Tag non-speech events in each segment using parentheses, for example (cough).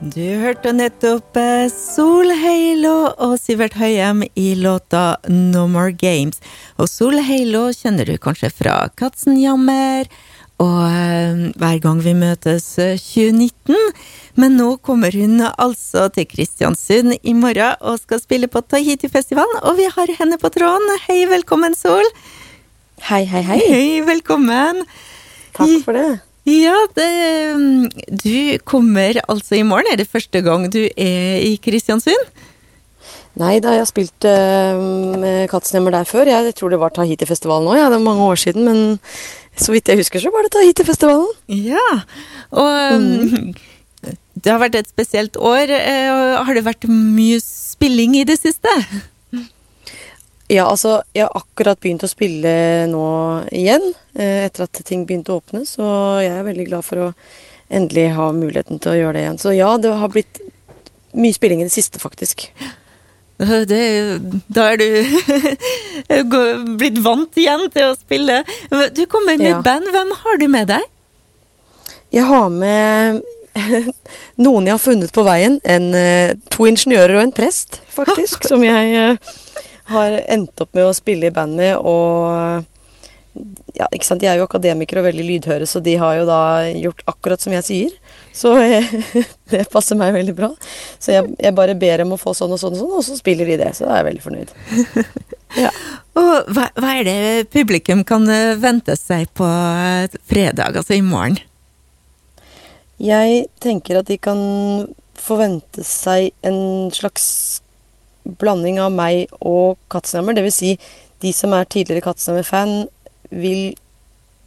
Du hørte nettopp eh, Solheilo og Sivert Høyem i låta No More Games. Og Solheilo kjenner du kanskje fra Katzenjammer og eh, Hver gang vi møtes 2019. Men nå kommer hun altså til Kristiansund i morgen og skal spille på Tahiti-festivalen, og vi har henne på tråden. Hei, velkommen, Sol. Hei, hei, hei. Hei, velkommen. Takk for det. Ja, det, du kommer altså i morgen. Er det første gang du er i Kristiansund? Nei da, jeg har spilt uh, med Katzenhjemmer der før. Jeg tror det var Tahiti-festivalen òg, ja. det er mange år siden. Men så vidt jeg husker, så var det Tahiti-festivalen. Ja, og mm. det har vært et spesielt år. Uh, har det vært mye spilling i det siste? Ja, altså, jeg har akkurat begynt å spille nå igjen, eh, etter at ting begynte å åpne. Så jeg er veldig glad for å endelig ha muligheten til å gjøre det igjen. Så ja, det har blitt mye spilling i det siste, faktisk. (laughs) Det, da er du (laughs) blitt vant igjen til å spille. Du kommer med ja. band. Hvem har du med deg? Jeg har med (laughs) noen jeg har funnet på veien. En, eh, to ingeniører og en prest, faktisk. som jeg eh, har endt opp med å spille i band med, og ja, ikke sant, De er jo akademikere og veldig lydhøre, så de har jo da gjort akkurat som jeg sier. Så jeg, (laughs) det passer meg veldig bra. Så jeg, jeg, bare ber dem å få sånn og sånn og sånn, og så spiller de det. Så da er jeg veldig fornøyd. (laughs) Ja. Og hva, hva, er det publikum kan vente seg på fredag, altså i morgen? Jeg tenker at de kan forvente seg en slags blanding av meg og Katzenhammer. Dvs. Si, de som er tidligere Katzenhammer-fan, vil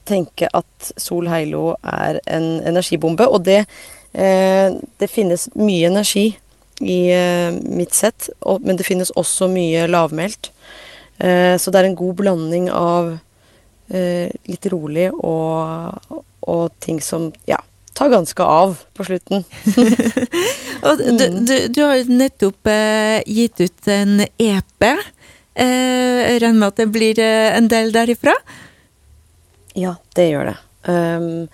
tenke at Sol Heilo er en energibombe. Og det, eh, det finnes mye energi i eh, mitt sett, og, men det finnes også mye lavmælt. Eh, så det er en god blanding av eh, litt rolig og, og ting som Ja tar ganske av på slutten. (laughs) du, du, du, har jo nettopp eh, gitt ut en EP. Eh, regner med at det blir eh, en del derifra? Ja, det gjør det. Um,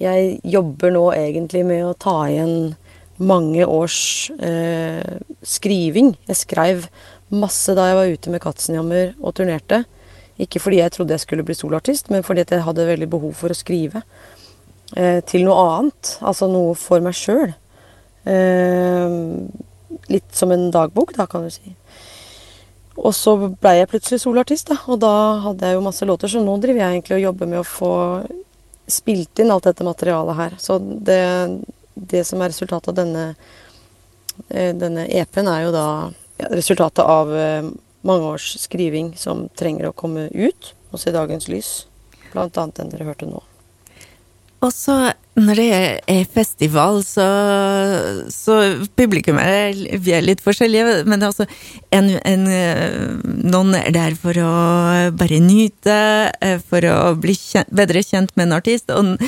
jeg jobber nå egentlig med å ta igjen mange års eh, skriving. Jeg skrev masse da jeg var ute med Katzenjammer og turnerte. Ikke fordi jeg trodde jeg skulle bli soloartist, men fordi jeg hadde veldig behov for å skrive. Eh, til noe annet. Altså noe for meg sjøl. Eh, litt som en dagbok, da, kan du si. Og så blei jeg plutselig soloartist, da. Og da hadde jeg jo masse låter, så nå driver jeg egentlig og jobber med å få spilt inn alt dette materialet her. Så det, det som er resultatet av denne, eh, denne EP-en, er jo da ja, resultatet av mange års skriving som trenger å komme ut og se dagens lys. Blant annet den dere hørte nå. Og så når det er festival, så, så publikum er, vi er litt forskjellige, men det er altså en, en, noen er der for å bare nyte, eh, for å bli kjent, bedre kjent med en artist, og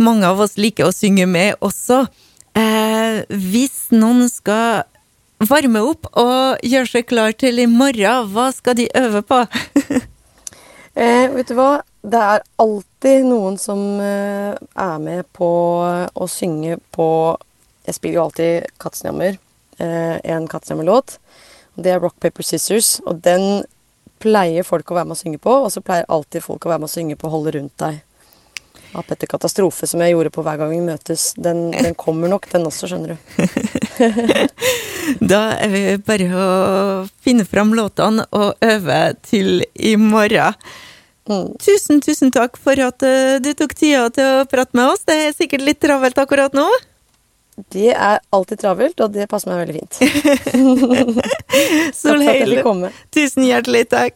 mange av oss liker å synge med også. Eh, hvis noen skal varme opp og gjøre seg klar til i morgen, hva skal de øve på? (laughs) eh, vet du hva? Det er alltid noen som eh, er med på å synge på Jeg spiller jo alltid Katzenjammer, eh, en Katzenjammer-låt. Det er Rock Paper Scissors, og den pleier folk å være med å synge på. Og så pleier alltid folk å være med å synge på Holde rundt deg av Petter Katastrofe, som jeg gjorde på Hver gang vi møtes. Den, den kommer nok, den også, skjønner du. (laughs) da er vi bare å finne fram låtene og øve til i morgen. Mm. Tusen, tusen takk for at uh, du tok tida til å prate med oss. Det er sikkert litt travelt akkurat nå? Det er alltid travelt, og det passer meg veldig fint. (laughs) Solheil, tusen hjertelig takk.